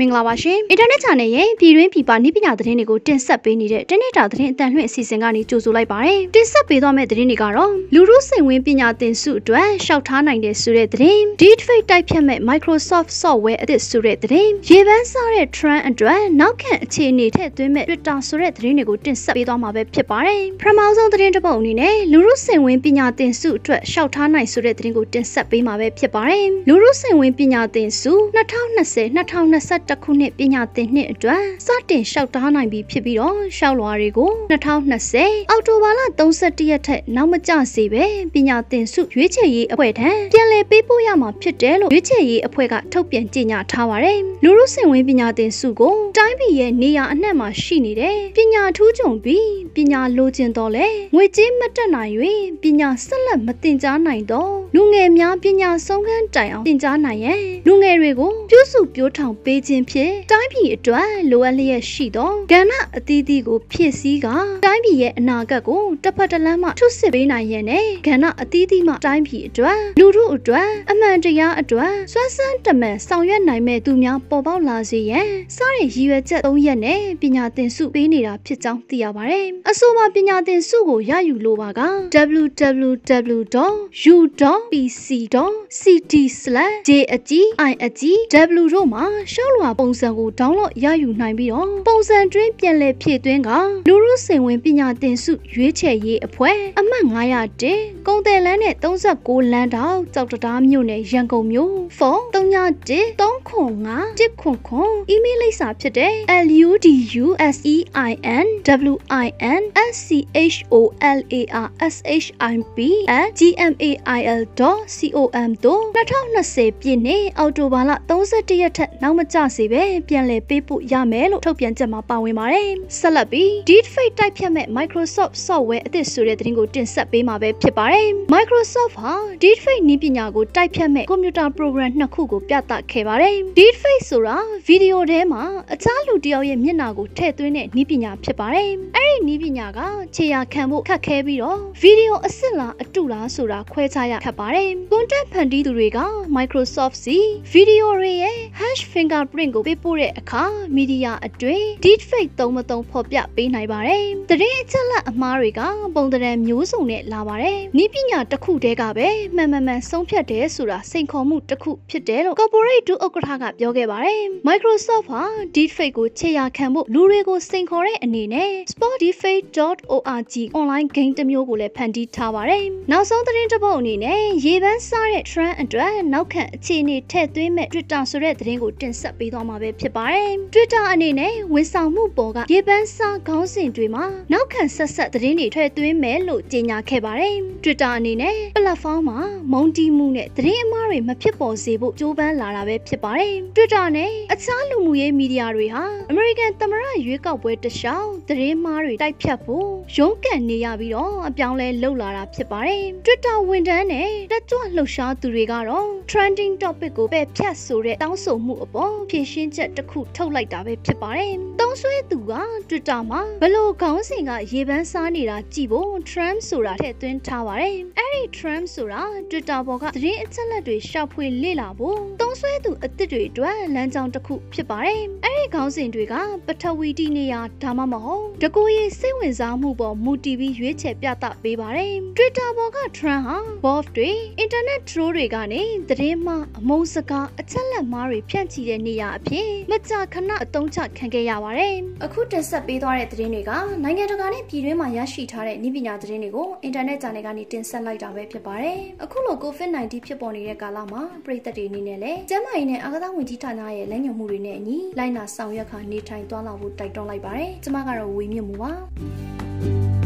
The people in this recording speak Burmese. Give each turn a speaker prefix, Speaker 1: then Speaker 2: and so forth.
Speaker 1: မင်္ဂလာပါရှင်အင်တာနက် channel ရဲ့ပြည်တွင်းပြည်ပနည်းပညာသတင်းတွေကိုတင်ဆက်ပေးနေတဲ့တနေ့တာသတင်းအတန်လွှင့်အစီအစဉ်ကနေကြိုဆိုလိုက်ပါတယ်တင်ဆက်ပေးသွားမယ့်သတင်းတွေကတော့လူမှုစိန်ဝင်ပညာသင်စုအတွက်ရှောက်ထားနိုင်တဲ့ဆိုတဲ့သတင်း Deepfake တိုက်ဖြတ်မဲ့ Microsoft software အသစ်ဆိုတဲ့သတင်းရေပန်းစားတဲ့ trend အတွက်နောက်ခံအခြေအနေထည့်သွင်းမဲ့ Twitter ဆိုတဲ့သတင်းတွေကိုတင်ဆက်ပေးသွားမှာပဲဖြစ်ပါတယ်ပထမဆုံးသတင်းတစ်ပုဒ်အနေနဲ့လူမှုစိန်ဝင်ပညာသင်စုအတွက်ရှောက်ထားနိုင်ဆိုတဲ့သတင်းကိုတင်ဆက်ပေးမှာပဲဖြစ်ပါတယ်လူမှုစိန်ဝင်ပညာသင်စု2020 2021ခုနှစ်ပညာသင်နှစ်အတွက်စတင်လျှောက်ထားနိုင်ပြီဖြစ်ပြီးတော့လျှောက်လွှာတွေကို2020အောက်တိုဘာလ31ရက်ထက်နောက်မကျစေပဲပညာသင်စုရွေးချယ်ရေးအဖွဲ့ထံပြန်လည်ပေးပို့ရမှာဖြစ်တယ်လို့ရွေးချယ်ရေးအဖွဲ့ကထုတ်ပြန်ကြေညာထားပါတယ်။လူမှုစင်ဝင်ပညာသင်စုကိုတိုင်းပြည်ရဲ့နေရာအနှံ့မှာရှိနေတဲ့ပညာထူးချွန်ပြီးပညာလိုချင်တော့လေငွေကြေးမတက်နိုင်၍ပညာဆက်လက်မသင်ကြားနိုင်တော့ လူငယ်များပညာဆုံးခန်းတိုင်အောင်သင်ကြားနိုင်ရဲ့လူငယ်တွေကိုပြုစုပြောထောင်ပေးခြင်းဖြင့်တိုင်းပြည်အတွက်လိုအပ်လျက်ရှိသောကဏ္ဍအသီးသီးကိုဖြည့်ဆည်းကတိုင်းပြည်ရဲ့အနာဂတ်ကိုတစ်ဖက်တစ်လမ်းမှထုစစ်ပေးနိုင်ရတဲ့ကဏ္ဍအသီးသီးမှတိုင်းပြည်အတွက်လူထုအတွက်အမှန်တရားအတွက်စွမ်းစမ်းတမန်ဆောင်ရွက်နိုင်မဲ့သူများပေါ်ပေါက်လာစေရန်စတဲ့ရည်ရွယ်ချက်၃ရက်နဲ့ပညာသင်စုပေးနေတာဖြစ်ကြောင်းသိရပါတယ်။အဆိုပါပညာသင်စုကိုရယူလိုပါက www.u.pc.ct/j အကြီး i အကြီး w တို့မှာရှောက်လွှာပုံစံကို download ရယူနိုင်ပြီးတော့ပုံစံတွင်းပြန်လည်ဖြည့်သွင်းကလူမှုစိန်ဝင်ပညာသင်စုရွေးချယ်ရေးအဖွဲ့အမှတ်900တင်ကုန်တယ်လန်းနဲ့36လမ်းတောက်ကြောက်တရားမြို့နယ်ရန်ကုန်မြို့ဖုန်း391 305 100 email လိပ်စာဖြစ်တဲ့ luduseinwlarsship@gmail.com တို့2020ပြည့်နှစ်အောက်တိုဘာလ31ရက်ထက်နောက်မကျစေပဲပြန်လည်ပေးပို့ရမယ်လို့ထုတ်ပြန်ချက်မှာပါဝင်ပါတယ်။ဆက်လက်ပြီး Deepfake တိုက်ဖြတ်မဲ့ Microsoft software အသစ်ဆိုတဲ့သတင်းကိုတင်ဆက်ပေးမှာပဲဖြစ်ပါတယ်။ Microsoft ဟာ Deepfake နည်းပညာကိုတိုက်ဖြတ်မဲ့ကွန်ပျူတာ program နှစ်ခုကိုပြသခဲ့ပါတယ်။ Deepfake ဆိုတာဗီဒီယိုထဲမှာအခြားလူတစ်ယောက်ရဲ့မျက်နှာကိုထည့်သွင်းတဲ့နည်းပညာဖြစ်ပါတယ်။အဲ့ဒီနည်းပညာကခြေရာခံဖို့ခက်ခဲပြီးတော့ဗီဒီယိုအစ်စ်လားအတုလားဆိုတာခွဲခြားရခက်ပါတယ်။ content ဖန်တီးသူတွေက Microsoft စီဗီဒီယိုတွေရဲ့ hash fingerprint ကိုပေးပို့တဲ့အခါမီဒီယာအတွင်း deepfake သုံးမသုံးဖော်ပြပေးနိုင်ပါတယ်။တရင်အချက်လက်အမှားတွေကပုံသဏ္ဍာန်မျိုးစုံနဲ့လာပါတယ်။နည်းပညာတစ်ခုတည်းကပဲမှန်မှန်မှန်ဆုံးဖြတ်တယ်ဆိုတာစိန်ခေါ်မှုတစ်ခုဖြစ်တယ်လို့ corporate ဒုဥက္ကဋ္ဌကပြောခဲ့ပါတယ်။ Microsoft ဟာ deepfake ကိုခြေရာခံဖို့လူတွေကိုစိန်ခေါ်တဲ့အနေနဲ့ sportdeepfake.org online game တစ်မျိုးကိုလည်းဖန်တီးထားပါတယ်။နောက်ဆုံးသတင်းတစ်ပုဒ်အနေနဲ့ရေပန်းစားတဲ့ trend အတွက်နောက်ခံအခြေအနေထည့်သွင်းမဲ့ Twitter ဆိုတဲ့သတင်းကိုတင်ဆက်ပေးသွားမှာပဲဖြစ်ပါတယ်။ Twitter အနေနဲ့ဝန်ဆောင်မှုပေါ်ကရေပန်းစားခေါင်းစဉ်တွေမှာနောက်ခံဆက်ဆက်သတင်းတွေထည့်သွင်းမယ်လို့ကြေညာခဲ့ပါတယ်။ Twitter အနေနဲ့ platform မှာမုံတီးမှုနဲ့သတင်းအမှားတွေမဖြစ်ပေါ်စေဖို့ကြိုးပမ်းလာတာပဲဖြစ်ပါတယ်။ Twitter နဲ့အခြားလူမှုရေးမီဒီယာတွေဟာ American သမ္မတရွေးကောက်ပွဲတခြားသတင်းမှားတွေတိုက်ဖြတ်ဖို့ရုန်းကန်နေရပြီးတော့အပြောင်းလဲလှုပ်လာတာဖြစ်ပါတယ်။ Twitter ဝန်ထမ်းနဲ့တက်ကြွလှုပ်ရှားသူတွေကတော့ trending topic ကိုပဲဖြတ်ဆိုတဲ့တောင်းဆိုမှုအပေါ်ဖြည့်ရှင်းချက်တစ်ခုထုတ်လိုက်တာပဲဖြစ်ပါတယ်။တုံးဆွဲသူက Twitter မှာဘလို့ခေါင်းစဉ်ကရေပန်းစားနေတာကြည့်ဖို့ Trump ဆိုတာထည့်သွင်းထားပါတယ်။အဲ့ဒီ Trump ဆိုတာ Twitter ပေါ်ကသတင်းအချက်အလက်တွေရှာဖွေလေ့လာဖို့တုံးဆွဲသူအသစ်တွေအတွက်လမ်းကြောင်းတစ်ခုဖြစ်ပါတယ်။အဲ့ဒီခေါင်းစဉ်တွေကပထဝီတိနေရာဒါမှမဟုတ်တကူရေးစိတ်ဝင်စားမှုပေါ်မူတည်ပြီးရွေးချယ်ပြသပေးပါတယ်။ Twitter ပေါ်က Trump ဟာ bot တွေ internet troll တွေကနေသတင်းမှားအမုန်းစကားအချက်လက်မှားတွေဖြန့်ချီတဲ့နေရာအဖြစ်မကြာခဏအသုံးချခံခဲ့ရပါတယ်။အခုတင်ဆက်ပေးသွားတဲ့သတင်းတွေကနိုင်ငံတကာနဲ့ပြည်တွင်းမှာရရှိထားတဲ့နည်းပညာသတင်းတွေကိုအင်တာနက် channel ကနေတင်ဆက်လိုက်တာပဲဖြစ်ပါတယ်။အခုလို COVID-19 ဖြစ်ပေါ်နေတဲ့ကာလမှာပြည်သက်တွေအနေနဲ့လည်းကျန်းမာရေးနဲ့အာကစားဝန်ကြီးဌာနရဲ့လမ်းညွှန်မှုတွေနဲ့အညီလိုက်နာဆောင်ရွက်ခါနေထိုင်သွားလာဖို့တိုက်တွန်းလိုက်ပါတယ်။ကျွန်မကတော့ဝေမြင့်မှုပါ။